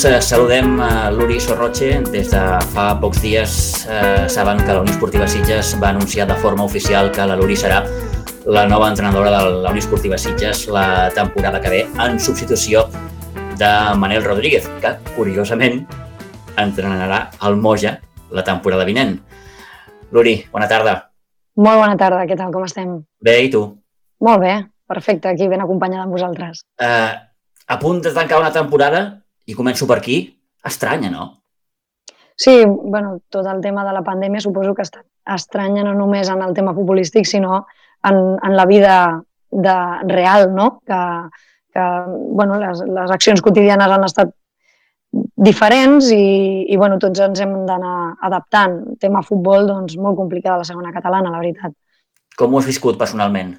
Doncs eh, saludem a l'Uri Sorroche. Des de fa pocs dies eh, saben que la Unió Esportiva Sitges va anunciar de forma oficial que la Luri serà la nova entrenadora de la Unió Esportiva Sitges la temporada que ve en substitució de Manel Rodríguez, que, curiosament, entrenarà el Moja la temporada vinent. Luri, bona tarda. Molt bona tarda, què tal, com estem? Bé, i tu? Molt bé, perfecte, aquí ben acompanyada amb vosaltres. Eh, a punt de tancar una temporada, i començo per aquí, estranya, no? Sí, bueno, tot el tema de la pandèmia suposo que està estranya no només en el tema futbolístic, sinó en, en la vida de, real, no? Que, que bueno, les, les accions quotidianes han estat diferents i, i bueno, tots ens hem d'anar adaptant. Tema futbol, doncs, molt complicada la segona catalana, la veritat. Com ho has viscut personalment?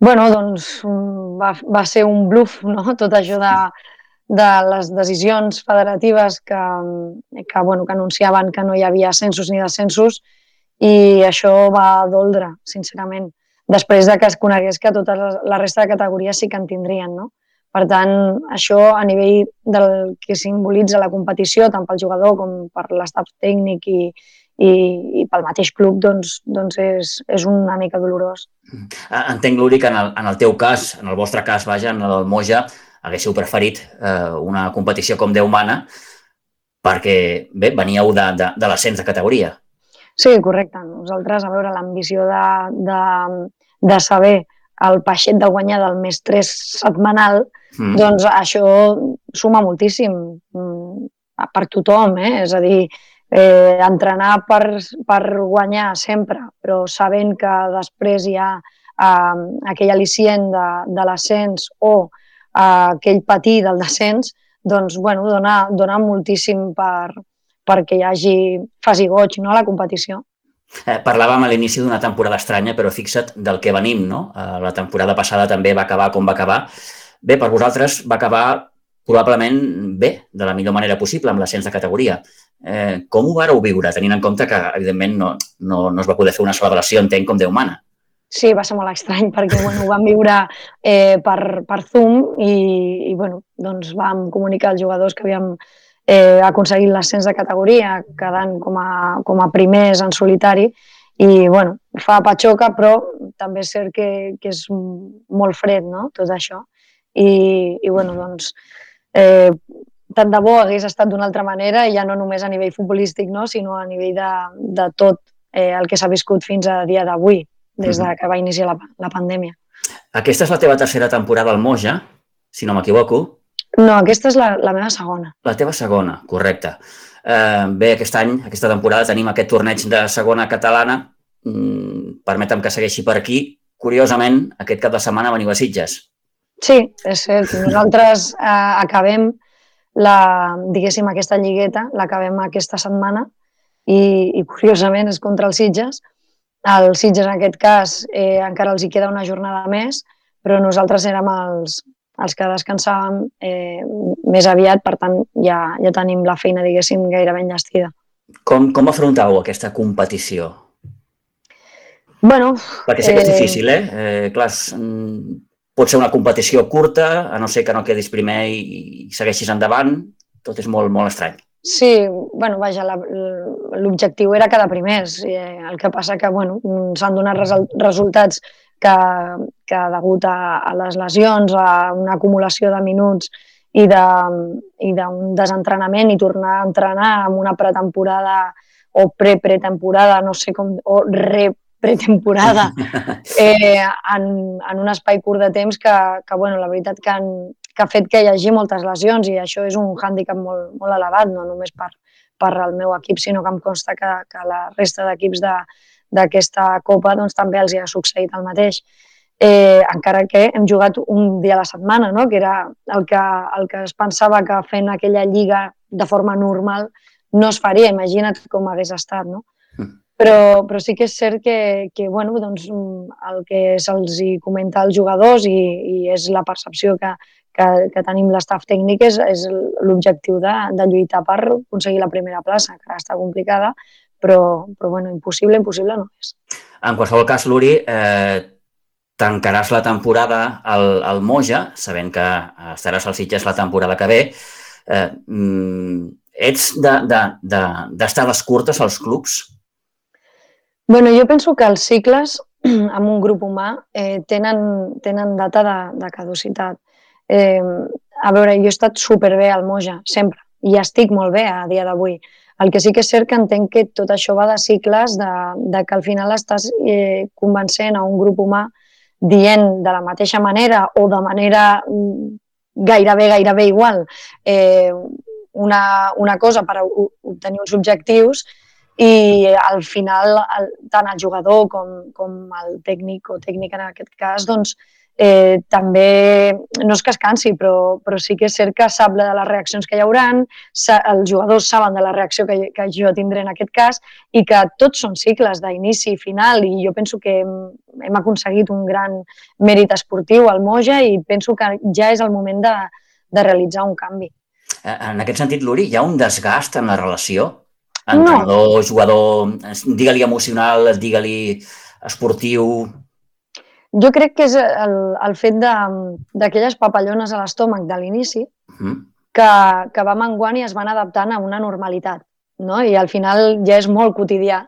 Bueno, doncs va, va ser un bluff, no? Tot això de, de les decisions federatives que, que, bueno, que anunciaven que no hi havia ascensos ni descensos i això va doldre, sincerament, després de que es conegués que tota la resta de categories sí que en tindrien, no? Per tant, això a nivell del que simbolitza la competició, tant pel jugador com per l'estat tècnic i, i, i pel mateix club, doncs, doncs és, és una mica dolorós. Ah, entenc, Luri, que en el, en el teu cas, en el vostre cas, vaja, en el Moja, haguéssiu preferit eh, una competició com Déu mana perquè, bé, veníeu de, de, de l'ascens de categoria. Sí, correcte. Nosaltres, a veure, l'ambició de, de, de saber el peixet de guanyar del més 3 setmanal, mm. doncs això suma moltíssim mm, per tothom, eh? és a dir, eh, entrenar per, per guanyar sempre, però sabent que després hi ha eh, aquell al·licient de, de l'ascens o eh, aquell patí del descens, doncs, bueno, dona, dona moltíssim per, perquè hi hagi faci goig no, a la competició. Eh, parlàvem a l'inici d'una temporada estranya, però fixa't del que venim, no? Eh, la temporada passada també va acabar com va acabar. Bé, per vosaltres va acabar probablement bé, de la millor manera possible, amb l'ascens de categoria. Eh, com ho vareu viure, tenint en compte que, evidentment, no, no, no es va poder fer una celebració, entenc, com Déu mana? Sí, va ser molt estrany perquè bueno, ho vam viure eh, per, per Zoom i, i bueno, doncs vam comunicar als jugadors que havíem eh, aconseguit l'ascens de categoria, quedant com a, com a primers en solitari, i bueno, fa patxoca, però també és cert que, que és molt fred, no?, tot això. I, i bueno, doncs, eh, tant de bo hagués estat d'una altra manera, ja no només a nivell futbolístic, no?, sinó a nivell de, de tot eh, el que s'ha viscut fins a dia d'avui, des de que va iniciar la, la pandèmia. Aquesta és la teva tercera temporada al Moja, si no m'equivoco. No, aquesta és la, la meva segona. La teva segona, correcte. Eh, bé, aquest any, aquesta temporada, tenim aquest torneig de segona catalana. Mm, permetem que segueixi per aquí. Curiosament, aquest cap de setmana veniu a Sitges. Sí, és cert. Nosaltres eh, acabem la, diguéssim, aquesta lligueta, l'acabem aquesta setmana i, i curiosament és contra els Sitges. El Sitges, en aquest cas, eh, encara els hi queda una jornada més, però nosaltres érem els, els que descansàvem eh, més aviat, per tant, ja, ja tenim la feina, diguéssim, gairebé enllestida. Com, com afrontàveu aquesta competició? Bueno, Perquè sé que és eh... difícil, eh? eh clar, mm, pot ser una competició curta, a no ser que no quedis primer i, i segueixis endavant, tot és molt, molt estrany. Sí, bueno, vaja, l'objectiu era quedar primers. Eh, el que passa que, bueno, s'han donat resultats que, que degut a, a les lesions, a una acumulació de minuts i d'un desentrenament i tornar a entrenar amb una pretemporada o pre-pretemporada, no sé com, o re-pretemporada, eh, en, en un espai curt de temps que, que bueno, la veritat que, han, que ha fet que hi hagi moltes lesions i això és un hàndicap molt, molt elevat, no només per, per al meu equip, sinó que em consta que, que la resta d'equips de, d'aquesta Copa doncs, també els hi ha succeït el mateix. Eh, encara que hem jugat un dia a la setmana, no? que era el que, el que es pensava que fent aquella lliga de forma normal no es faria, imagina't com hagués estat. No? Mm. Però, però sí que és cert que, que bueno, doncs, el que se'ls comenta als jugadors i, i és la percepció que, que, que tenim l'estaf tècnic és, és l'objectiu de, de lluitar per aconseguir la primera plaça, que està complicada, però, però bueno, impossible, impossible no és. En qualsevol cas, Luri, eh, tancaràs la temporada al, al Moja, sabent que estaràs al Sitges la temporada que ve, Eh, mm, ets d'estar de, de, de, les curtes als clubs? bueno, jo penso que els cicles amb un grup humà eh, tenen, tenen data de, de caducitat. Eh, a veure, jo he estat superbé al Moja, sempre, i estic molt bé a dia d'avui. El que sí que és cert que entenc que tot això va de cicles, de, de que al final estàs eh, convencent a un grup humà dient de la mateixa manera o de manera mm, gairebé, gairebé igual eh, una, una cosa per obtenir uns objectius i al final el, tant el jugador com, com el tècnic o tècnica en aquest cas doncs, també, no és que es cansi, però, però sí que és cert que sap de les reaccions que hi hauran, els jugadors saben de la reacció que, que jo tindré en aquest cas i que tots són cicles d'inici i final i jo penso que hem, hem aconseguit un gran mèrit esportiu al Moja i penso que ja és el moment de, de realitzar un canvi. Eh, en aquest sentit, Luri, hi ha un desgast en la relació? Entrenador, no. jugador, digue-li emocional, digue-li esportiu, jo crec que és el, el fet d'aquelles papallones a l'estómac de l'inici mm. que, que va menguant i es van adaptant a una normalitat. No? I al final ja és molt quotidià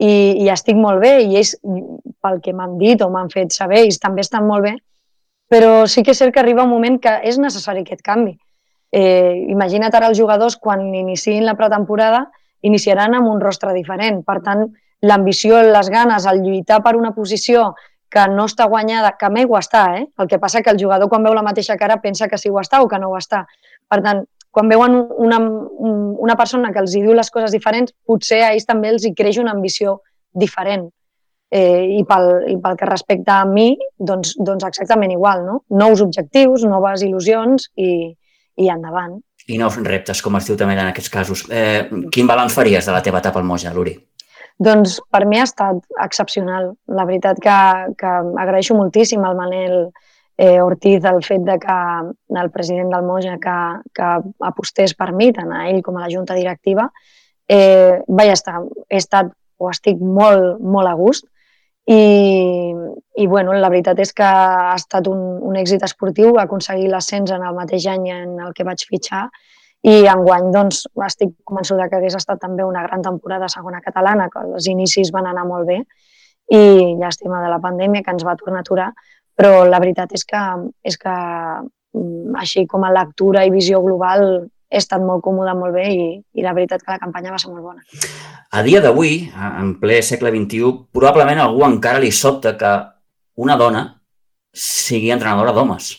i, i estic molt bé i ells, pel que m'han dit o m'han fet saber, ells també estan molt bé, però sí que és cert que arriba un moment que és necessari aquest canvi. Eh, imagina't ara els jugadors quan iniciïn la pretemporada iniciaran amb un rostre diferent. Per tant, l'ambició, les ganes, el lluitar per una posició que no està guanyada, que mai ho està, eh? El que passa que el jugador quan veu la mateixa cara pensa que sí ho està o que no ho està. Per tant, quan veuen una, una persona que els hi diu les coses diferents, potser a ells també els hi creix una ambició diferent. Eh, i, pel, I pel que respecta a mi, doncs, doncs exactament igual, no? Nous objectius, noves il·lusions i, i endavant. I nous reptes, com es diu també en aquests casos. Eh, quin balanç faries de la teva etapa al Moja, Luri? Doncs per mi ha estat excepcional. La veritat que, que agraeixo moltíssim al Manel eh, Ortiz el fet de que el president del Moja que, que apostés per mi, tant a ell com a la junta directiva, eh, vaig estar, he estat o estic molt, molt a gust i, i bueno, la veritat és que ha estat un, un èxit esportiu aconseguir l'ascens en el mateix any en el que vaig fitxar i enguany doncs, estic convençuda que hagués estat també una gran temporada segona catalana, que els inicis van anar molt bé i llàstima de la pandèmia que ens va tornar a aturar, però la veritat és que, és que mm, així com a lectura i visió global he estat molt còmoda, molt bé i, i la veritat que la campanya va ser molt bona. A dia d'avui, en ple segle XXI, probablement algú encara li sobta que una dona sigui entrenadora d'homes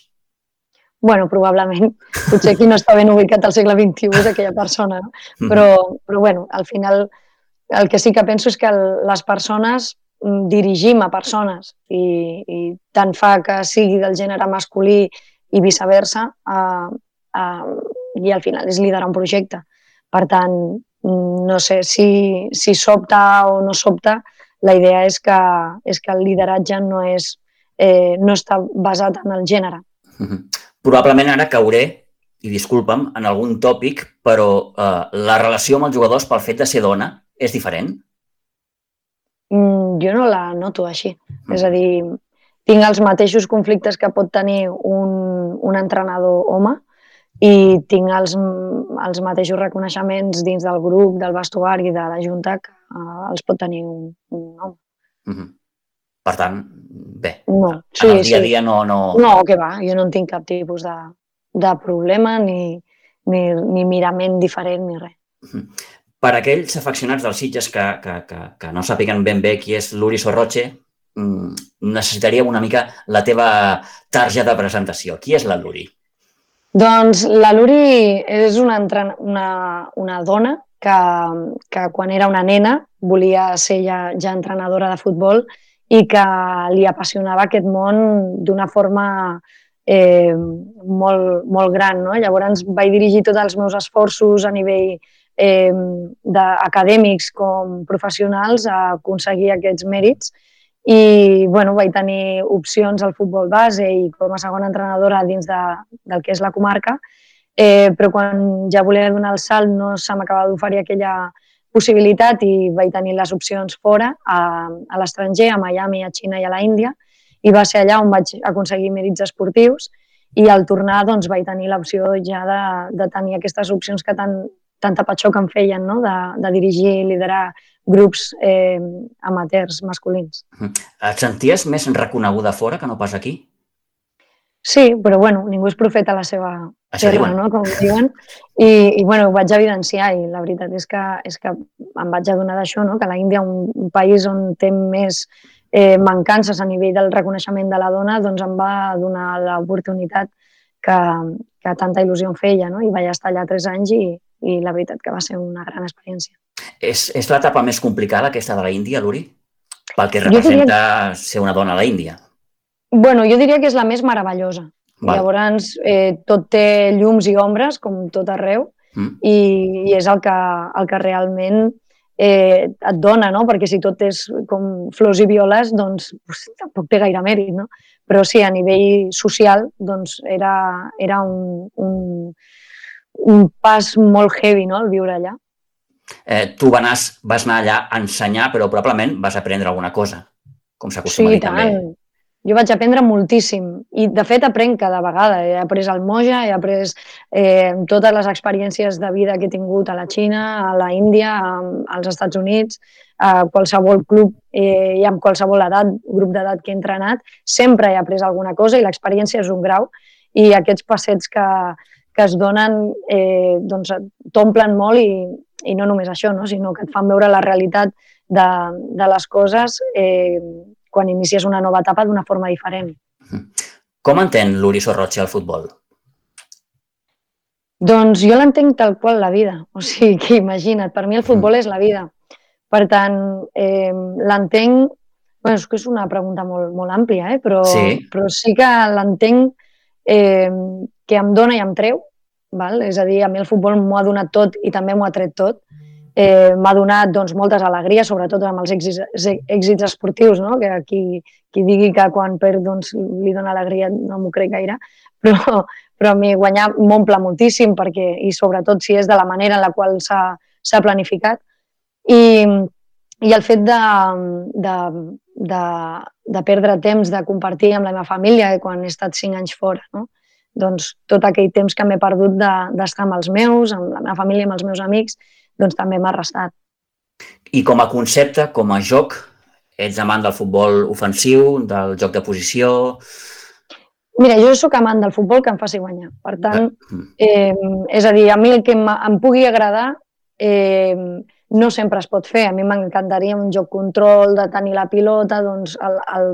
bueno, probablement, potser qui no està ben ubicat al segle XXI és aquella persona, no? Mhm. però, però bueno, al final el que sí que penso és que les persones mm, dirigim a persones i, i tant fa que sigui del gènere masculí i viceversa a, a, i al final és liderar un projecte. Per tant, mm, no sé si, si sobta o no sobta, la idea és que, és que el lideratge no, és, eh, no està basat en el gènere. Uh mhm. Probablement ara cauré, i disculpa'm, en algun tòpic, però eh, la relació amb els jugadors pel fet de ser dona és diferent? Mm, jo no la noto així. Mm. És a dir, tinc els mateixos conflictes que pot tenir un, un entrenador home i tinc els, els mateixos reconeixements dins del grup, del vestuari, de la Junta que uh, els pot tenir un, un home. Mm -hmm. Per tant, bé, no, sí, en el dia a dia no, no... No, que va, jo no en tinc cap tipus de, de problema ni, ni, ni mirament diferent ni res. Per aquells afeccionats dels Sitges que, que, que, que no sàpiguen ben bé qui és l'Uri Sorroche, mm, necessitaríem una mica la teva targeta de presentació. Qui és la Luri? Doncs la Luri és una, una, una dona que, que quan era una nena volia ser ja, ja entrenadora de futbol i que li apassionava aquest món d'una forma eh, molt, molt gran. No? Llavors vaig dirigir tots els meus esforços a nivell eh, acadèmics com professionals a aconseguir aquests mèrits i bueno, vaig tenir opcions al futbol base i com a segona entrenadora dins de, del que és la comarca, eh, però quan ja volia donar el salt no se m'acabava d'oferir aquella possibilitat i vaig tenir les opcions fora, a, a l'estranger, a Miami, a Xina i a la Índia, i va ser allà on vaig aconseguir mèrits esportius i al tornar doncs, vaig tenir l'opció ja de, de tenir aquestes opcions que tant, tanta patxó que em feien, no? de, de dirigir i liderar grups eh, amateurs masculins. Et senties més reconeguda fora que no pas aquí? Sí, però bueno, ningú és profeta a la seva Això terra, no? com diuen. I, i bueno, ho vaig evidenciar i la veritat és que, és que em vaig adonar d'això, no? que la Índia, un, un país on té més eh, mancances a nivell del reconeixement de la dona, doncs em va donar l'oportunitat que, que tanta il·lusió em feia. No? I vaig estar allà tres anys i, i la veritat que va ser una gran experiència. És, és l'etapa més complicada aquesta de la Índia, Luri? Pel que Jo diria- representa ser una dona a la Índia. Bueno, jo diria que és la més meravellosa. Val. Llavors, eh, tot té llums i ombres, com tot arreu, Mm. i, i és el que, el que realment eh, et dona, no? Perquè si tot és com flors i violes, doncs pues, tampoc té gaire mèrit, no? Però sí, a nivell social, doncs era, era un, un, un pas molt heavy, no?, el viure allà. Eh, tu vas anar, vas anar allà a ensenyar, però probablement vas aprendre alguna cosa, com s'acostuma a Sí, dir també. Jo vaig aprendre moltíssim i, de fet, aprenc cada vegada. He après al Moja, he après eh, totes les experiències de vida que he tingut a la Xina, a la Índia, a- als Estats Units, a qualsevol club eh, i amb qualsevol edat, grup d'edat que he entrenat, sempre he après alguna cosa i l'experiència és un grau i aquests passets que, que es donen eh, doncs, t'omplen molt i, i no només això, no? sinó que et fan veure la realitat de, de les coses eh, quan inicies una nova etapa d'una forma diferent. Com entén l'Uri Sorroche el futbol? Doncs jo l'entenc tal qual la vida. O sigui, que imagina't, per mi el futbol és la vida. Per tant, eh, l'entenc... Bueno, és que és una pregunta molt, molt àmplia, eh? però, Sí. però sí que l'entenc eh, que em dona i em treu. Val? És a dir, a mi el futbol m'ho ha donat tot i també m'ho ha tret tot. Eh, m'ha donat doncs, moltes alegries, sobretot amb els èxits, èxits esportius, no? que qui, qui digui que quan perd doncs, li dona alegria no m'ho crec gaire, però, però a mi guanyar m'omple moltíssim perquè, i sobretot si és de la manera en la qual s'ha planificat. I, I el fet de, de, de, de perdre temps de compartir amb la meva família eh, quan he estat cinc anys fora, no? doncs tot aquell temps que m'he perdut de- d'estar amb els meus, amb la meva família, amb els meus amics, doncs també m'ha restat. I com a concepte, com a joc, ets amant del futbol ofensiu, del joc de posició... Mira, jo sóc amant del futbol que em faci guanyar. Per tant, Mm. eh, és a dir, a mi el que em, em pugui agradar eh, no sempre es pot fer. A mi m'encantaria un joc control, de tenir la pilota, doncs el, el,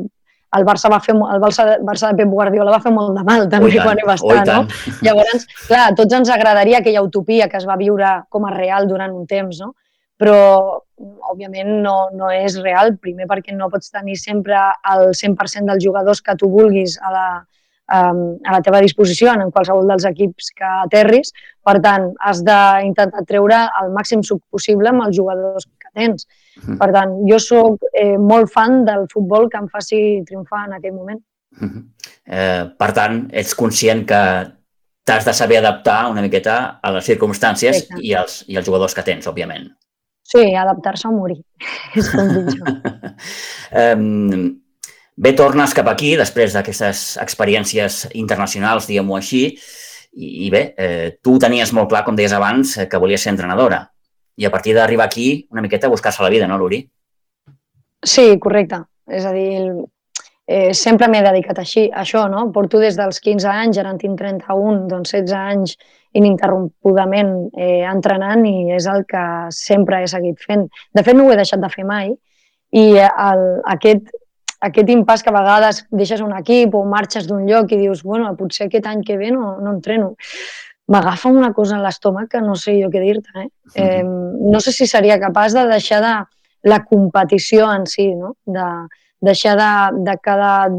el Barça va fer, el Barça, Barça de Pep Guardiola va fer molt de mal també Oh, quan hi va oh, estar, no? tant. Llavors, clar, a tots ens agradaria aquella utopia que es va viure com a real durant un temps, no? Però, òbviament, no, no és real. Primer perquè no pots tenir sempre el 100% dels jugadors que tu vulguis a la, um, a la teva disposició en qualsevol dels equips que aterris. Per tant, has d'intentar treure el màxim suc possible amb els jugadors que tens. Per tant, jo sóc eh, molt fan del futbol que em faci triomfar en aquell moment. Mhm. Eh, per tant, ets conscient que t'has de saber adaptar una miqueta a les circumstàncies Exacte. i als, i als jugadors que tens, òbviament. Sí, adaptar-se o morir. és com dic jo. bé, tornes cap aquí després d'aquestes experiències internacionals, diguem-ho així, i, i bé, eh, tu tenies molt clar, com deies abans, eh, que volies ser entrenadora. I a partir d'arribar aquí, una miqueta buscar-se la vida, no, Luri? Sí, correcte. És a dir, eh, sempre m'he dedicat així, a això, no? Porto des dels 15 anys, ara en tinc 31, doncs 16 anys ininterrompudament eh, entrenant i és el que sempre he seguit fent. De fet, no ho he deixat de fer mai i el, aquest, aquest impàs que a vegades deixes un equip o marxes d'un lloc i dius, bueno, potser aquest any que ve no, no entreno. M'agafa una cosa a l'estómac que no sé jo què dir-te. Eh? Eh, no sé si seria capaç de deixar de la competició en si, no? de deixar de, de cada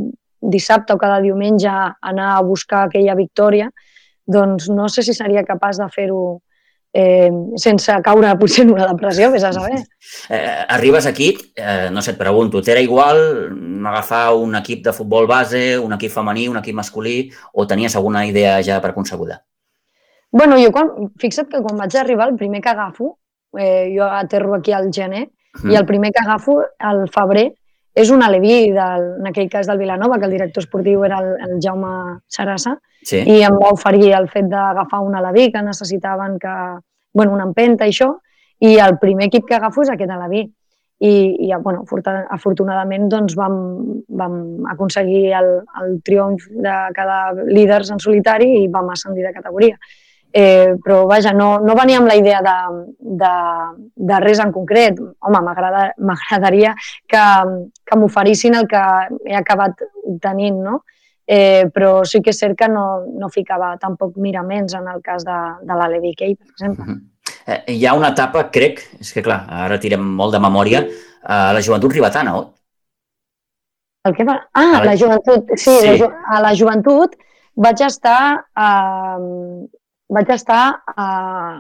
dissabte o cada diumenge anar a buscar aquella victòria, doncs no sé si seria capaç de fer-ho eh, sense caure potser en una depressió, vés a saber. Eh, arribes aquí, eh, no sé, et pregunto, t'era igual agafar un equip de futbol base, un equip femení, un equip masculí, o tenies alguna idea ja preconcebuda? Bueno, jo quan, fixa't que quan vaig arribar, el primer que agafo, eh, jo aterro aquí al gener, Mm. i el primer que agafo, al febrer, és un aleví, del, en aquell cas del Vilanova, que el director esportiu era el, el Jaume Sarassa, sí. i em va oferir el fet d'agafar un aleví que necessitaven que, bueno, una empenta i això, i el primer equip que agafo és aquest aleví. I, i bueno, afortunadament doncs, vam, vam aconseguir el, el triomf de cada líders en solitari i vam ascendir de categoria. Eh, però vaja, no, no venia amb la idea de, de, de res en concret. Home, m'agradaria que, que m'oferissin el que he acabat tenint, no? Eh, però sí que és cert que no, no ficava tampoc miraments en el cas de, de la Levi Kay, per exemple. Uh -huh. eh, hi ha una etapa, crec, és que clar, ara tirem molt de memòria, a la joventut ribetana, oi? El que va? Ah, la... la joventut. Sí, sí. La, a la joventut vaig estar eh, vaig estar uh,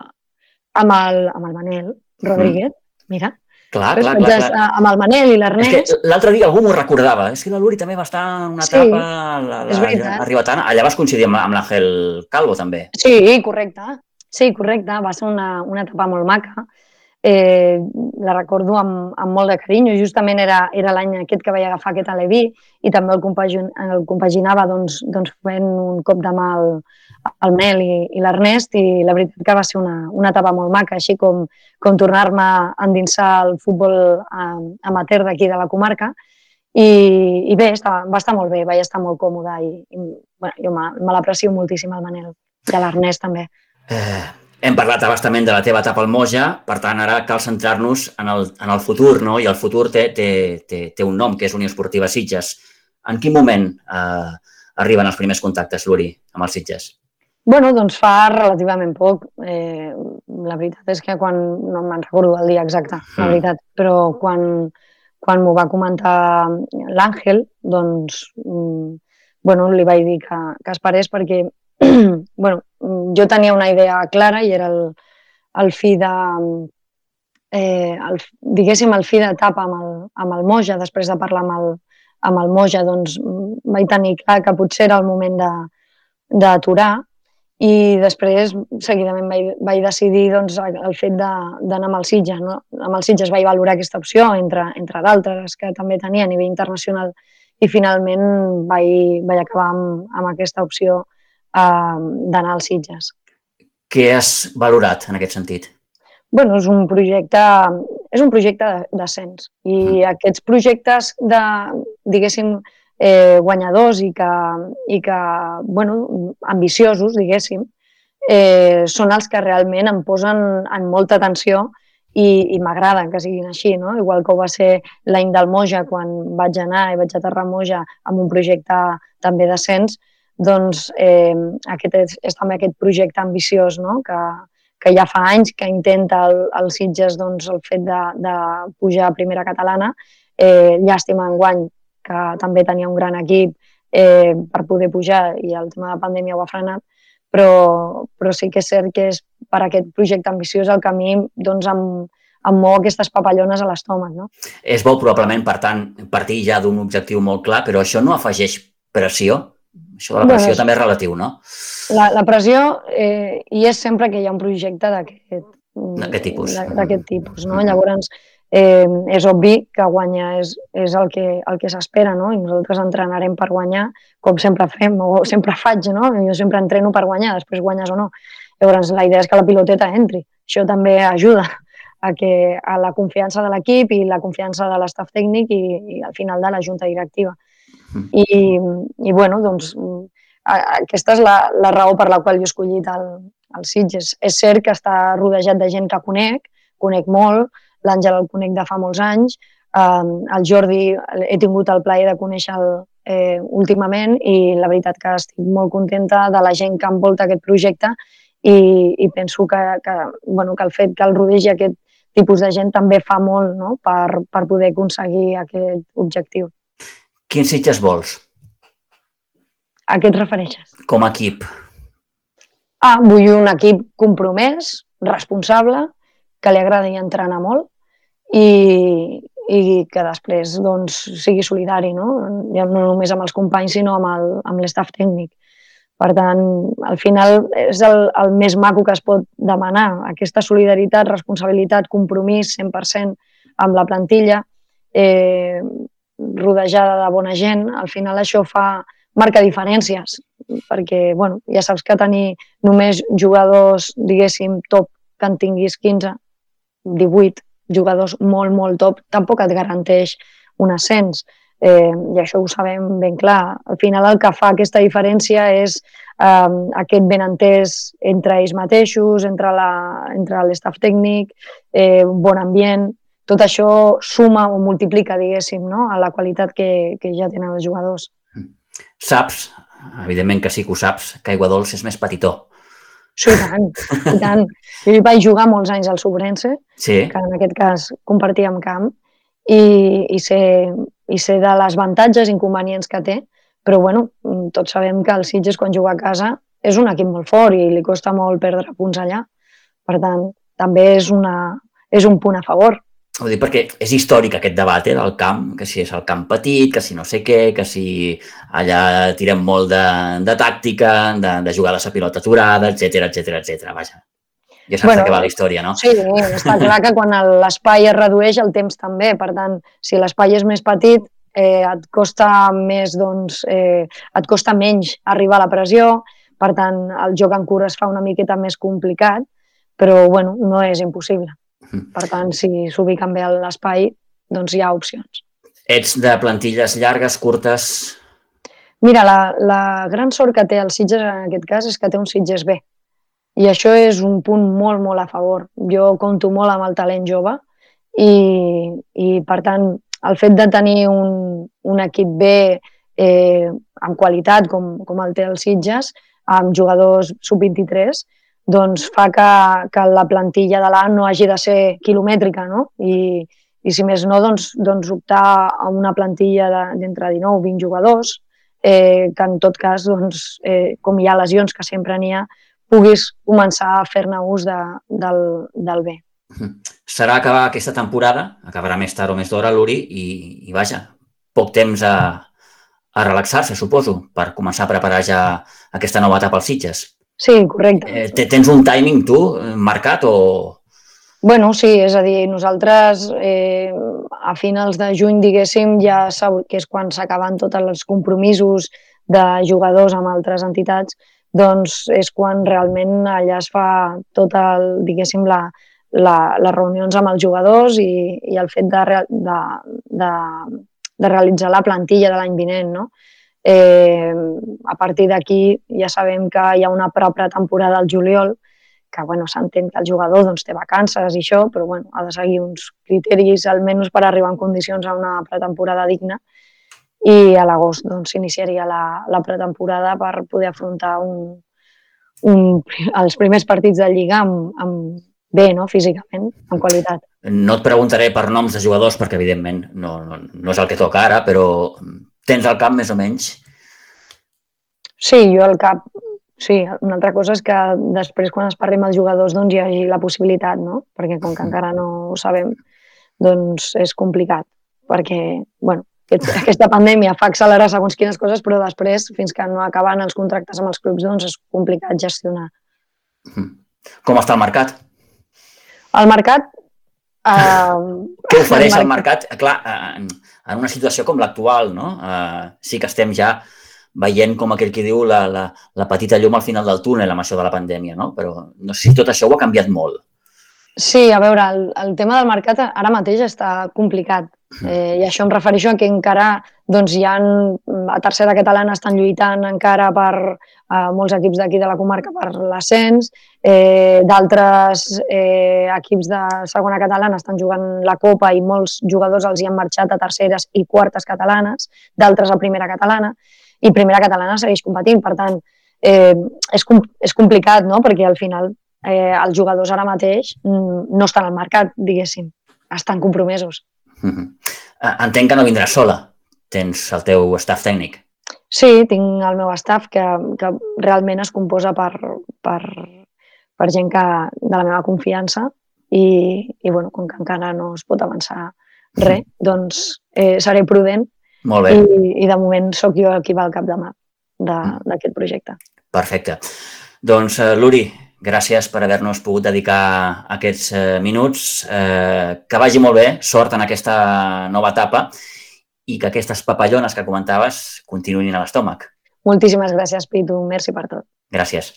amb, el, amb el Manel Rodríguez, mm. mira. Clar, clar, clar, clar. Amb el Manel i l'Ernest. L'altre dia algú m'ho recordava. És que la Luri també va estar en una etapa sí, la, la. Allà vas coincidir amb, amb l'Àngel Calvo, també. Sí, correcte. Sí, correcte. Va ser una, una etapa molt maca. Eh, la recordo amb, amb molt de carinyo. Justament era, era l'any aquest que vaig agafar aquest aleví i també el, compagin, el compaginava doncs, doncs fent un cop de mà al, el Mel i, i l'Ernest i la veritat que va ser una, una etapa molt maca, així com, com tornar-me a endinsar el futbol eh, amateur d'aquí de la comarca i, i bé, estava, va estar molt bé, vaig estar molt còmoda i, i bueno, jo me, me l'aprecio moltíssim el Manel i l'Ernest també. Eh, hem parlat abastament de la teva etapa al Moja, per tant ara cal centrar-nos en, el, en el futur, no? i el futur té, té, té, té un nom, que és Unió Esportiva Sitges. En quin moment eh, arriben els primers contactes, Luri, amb els Sitges? Bueno, doncs fa relativament poc. Eh, la veritat és que quan, no me'n recordo el dia exacte, la mm. veritat, però quan, quan m'ho va comentar l'Àngel, doncs, mm, bueno, li vaig dir que, que esperés perquè, bueno, jo tenia una idea clara i era el, el fi de, eh, el, diguéssim, el fi d'etapa amb, el, amb el Moja, després de parlar amb el, amb el Moja, doncs vaig tenir clar que potser era el moment d'aturar i després seguidament vaig, vaig decidir doncs, el fet d'anar amb el Sitges. No? Amb el Sitges vaig valorar aquesta opció entre, entre d'altres que també tenia a nivell internacional i finalment vaig, vaig acabar amb, amb aquesta opció eh, d'anar als Sitges. Què has valorat en aquest sentit? bueno, és un projecte, és un projecte d'ascens i mm. aquests projectes de, diguéssim, eh, guanyadors i que, i que bueno, ambiciosos, diguéssim, eh, són els que realment em posen en molta atenció i, i m'agraden que siguin així, no? Igual que ho va ser l'any del Moja, quan vaig anar i vaig a Moja amb un projecte també d'ascens, doncs eh, aquest és, és també aquest projecte ambiciós, no? Que, que ja fa anys que intenta el, el Sitges doncs, el fet de, de pujar a primera catalana. Eh, llàstima enguany que també tenia un gran equip eh, per poder pujar i el tema de pandèmia ho ha frenat, però, però sí que és cert que és per aquest projecte ambiciós el camí doncs, em, em mou aquestes papallones a l'estómac. No? És bo probablement, per tant, partir ja d'un objectiu molt clar, però això no afegeix pressió? Això de la pressió bueno, també és relatiu, no? La, la pressió eh, hi és sempre que hi ha un projecte d'aquest d'aquest tipus. D'aquest tipus, no? Llavors, eh, és obvi que guanyar és, és el que, el que s'espera, no? I nosaltres entrenarem per guanyar, com sempre fem, o sempre faig, no? Jo sempre entreno per guanyar, després guanyes o no. Llavors, la idea és que la piloteta entri. Això també ajuda a, que, a la confiança de l'equip i la confiança de l'estaf tècnic i, i al final de la junta directiva. Mm. I, i bueno, doncs, aquesta és la, la raó per la qual jo he escollit el, el Sitges. És cert que està rodejat de gent que conec, conec molt, l'Àngel el conec de fa molts anys, eh, el Jordi he tingut el plaer de conèixer-lo eh, últimament i la veritat que estic molt contenta de la gent que envolta aquest projecte i, i penso que, que, bueno, que el fet que el rodegi aquest tipus de gent també fa molt no? per, per poder aconseguir aquest objectiu. Quins Sitges vols? A què et refereixes? Com a equip. Ah, vull un equip compromès, responsable, que li agradi entrenar molt i, i que després doncs, sigui solidari, no? Ja no només amb els companys, sinó amb l'estaf tècnic. Per tant, al final és el, el més maco que es pot demanar, aquesta solidaritat, responsabilitat, compromís 100% amb la plantilla. Eh, rodejada de bona gent, al final això fa marca diferències, perquè bueno, ja saps que tenir només jugadors, diguéssim, top, que en tinguis 15, 18 jugadors molt, molt top, tampoc et garanteix un ascens. Eh, I això ho sabem ben clar. Al final el que fa aquesta diferència és eh, aquest benentès entre ells mateixos, entre l'estaf tècnic, eh, bon ambient, tot això suma o multiplica, diguéssim, no? a la qualitat que, que ja tenen els jugadors. Saps, evidentment que sí que ho saps, que Aigua Dols és més petitó. Sí, i tant, i tant. Jo hi vaig jugar molts anys al Sobrense, sí. que en aquest cas compartíem camp, i, i, sé, i sé de les avantatges i inconvenients que té, però bueno, tots sabem que el Sitges quan juga a casa és un equip molt fort i li costa molt perdre punts allà. Per tant, també és, una, és un punt a favor. Ho dic perquè és històric aquest debat eh, del camp, que si és el camp petit, que si no sé què, que si allà tirem molt de, de tàctica, de, de jugar a la pilota aturada, etc etc etc. Vaja, ja saps bueno, què va la història, no? Sí, està clar que quan l'espai es redueix, el temps també. Per tant, si l'espai és més petit, eh, et costa més, doncs, eh, et costa menys arribar a la pressió, per tant, el joc en cura es fa una miqueta més complicat, però, bueno, no és impossible. Per tant, si s'ubiquen bé a l'espai, doncs hi ha opcions. Ets de plantilles llargues, curtes? Mira, la, la gran sort que té el Sitges en aquest cas és que té un Sitges B. I això és un punt molt, molt a favor. Jo compto molt amb el talent jove i, i per tant, el fet de tenir un, un equip B eh, amb qualitat, com, com el té el Sitges, amb jugadors sub-23, doncs fa que, que la plantilla de l'A no hagi de ser quilomètrica, no? I, i si més no, doncs, doncs optar a una plantilla d'entre 19 o 20 jugadors, eh, que en tot cas, doncs, eh, com hi ha lesions que sempre n'hi ha, puguis començar a fer-ne ús de, del, del bé. Serà acabar aquesta temporada, acabarà més tard o més d'hora l'Uri, i, i vaja, poc temps a, a relaxar-se, suposo, per començar a preparar ja aquesta nova etapa als Sitges. Sí, correcte. Eh, tens un timing, tu, marcat o...? Bueno, sí, és a dir, nosaltres eh, a finals de juny, diguéssim, ja que és quan s'acaben tots els compromisos de jugadors amb altres entitats, doncs és quan realment allà es fa tot el, diguéssim, la, la, les reunions amb els jugadors i, i el fet de, de, de, de realitzar la plantilla de l'any vinent, no? Eh, a partir d'aquí ja sabem que hi ha una pròpia temporada al juliol, que bueno, s'entén que el jugador doncs, té vacances i això, però bueno, ha de seguir uns criteris almenys per arribar en condicions a una pretemporada digna i a l'agost doncs, s'iniciaria la, la pretemporada per poder afrontar un, un, els primers partits de Lliga amb, amb bé, no? físicament, amb qualitat. No et preguntaré per noms de jugadors perquè, evidentment, no, no, no és el que toca ara, però tens al cap més o menys? Sí, jo al cap, sí. Una altra cosa és que després, quan es parli amb els jugadors, doncs hi hagi la possibilitat, no? Perquè com que encara no ho sabem, doncs és complicat. Perquè, bueno, aquesta pandèmia fa accelerar segons quines coses, però després, fins que no acaben els contractes amb els clubs, doncs és complicat gestionar. Com està el mercat? El mercat... Uh, Què ofereix el mercat? El mercat? Clar, uh, en una situació com l'actual, no? Uh, sí que estem ja veient com aquell que diu la, la, la petita llum al final del túnel amb això de la pandèmia, no? Però no sé si tot això ho ha canviat molt. Sí, a veure, el, el tema del mercat ara mateix està complicat. Eh, I això em refereixo a que encara doncs, hi ha, a tercera catalana estan lluitant encara per eh, molts equips d'aquí de la comarca per l'ascens, eh, d'altres eh, equips de segona catalana estan jugant la Copa i molts jugadors els hi han marxat a terceres i quartes catalanes, d'altres a primera catalana, i primera catalana segueix competint. Per tant, eh, és, és complicat, no?, perquè al final eh, els jugadors ara mateix mm, no estan al mercat, diguéssim, estan compromesos. Mm -hmm. Entenc que no vindràs sola. Tens el teu staff tècnic. Sí, tinc el meu staff que, que realment es composa per, per, per gent que, de la meva confiança i, i bueno, com que encara no es pot avançar res, mm. doncs eh, seré prudent Molt bé. I, i de moment sóc jo qui va al capdavant mm. d'aquest projecte. Perfecte. Doncs, uh, Luri, Gràcies per haver-nos pogut dedicar aquests eh, minuts. Eh, que vagi molt bé, sort en aquesta nova etapa i que aquestes papallones que comentaves continuïn a l'estómac. Moltíssimes gràcies, Pitu. Merci per tot. Gràcies.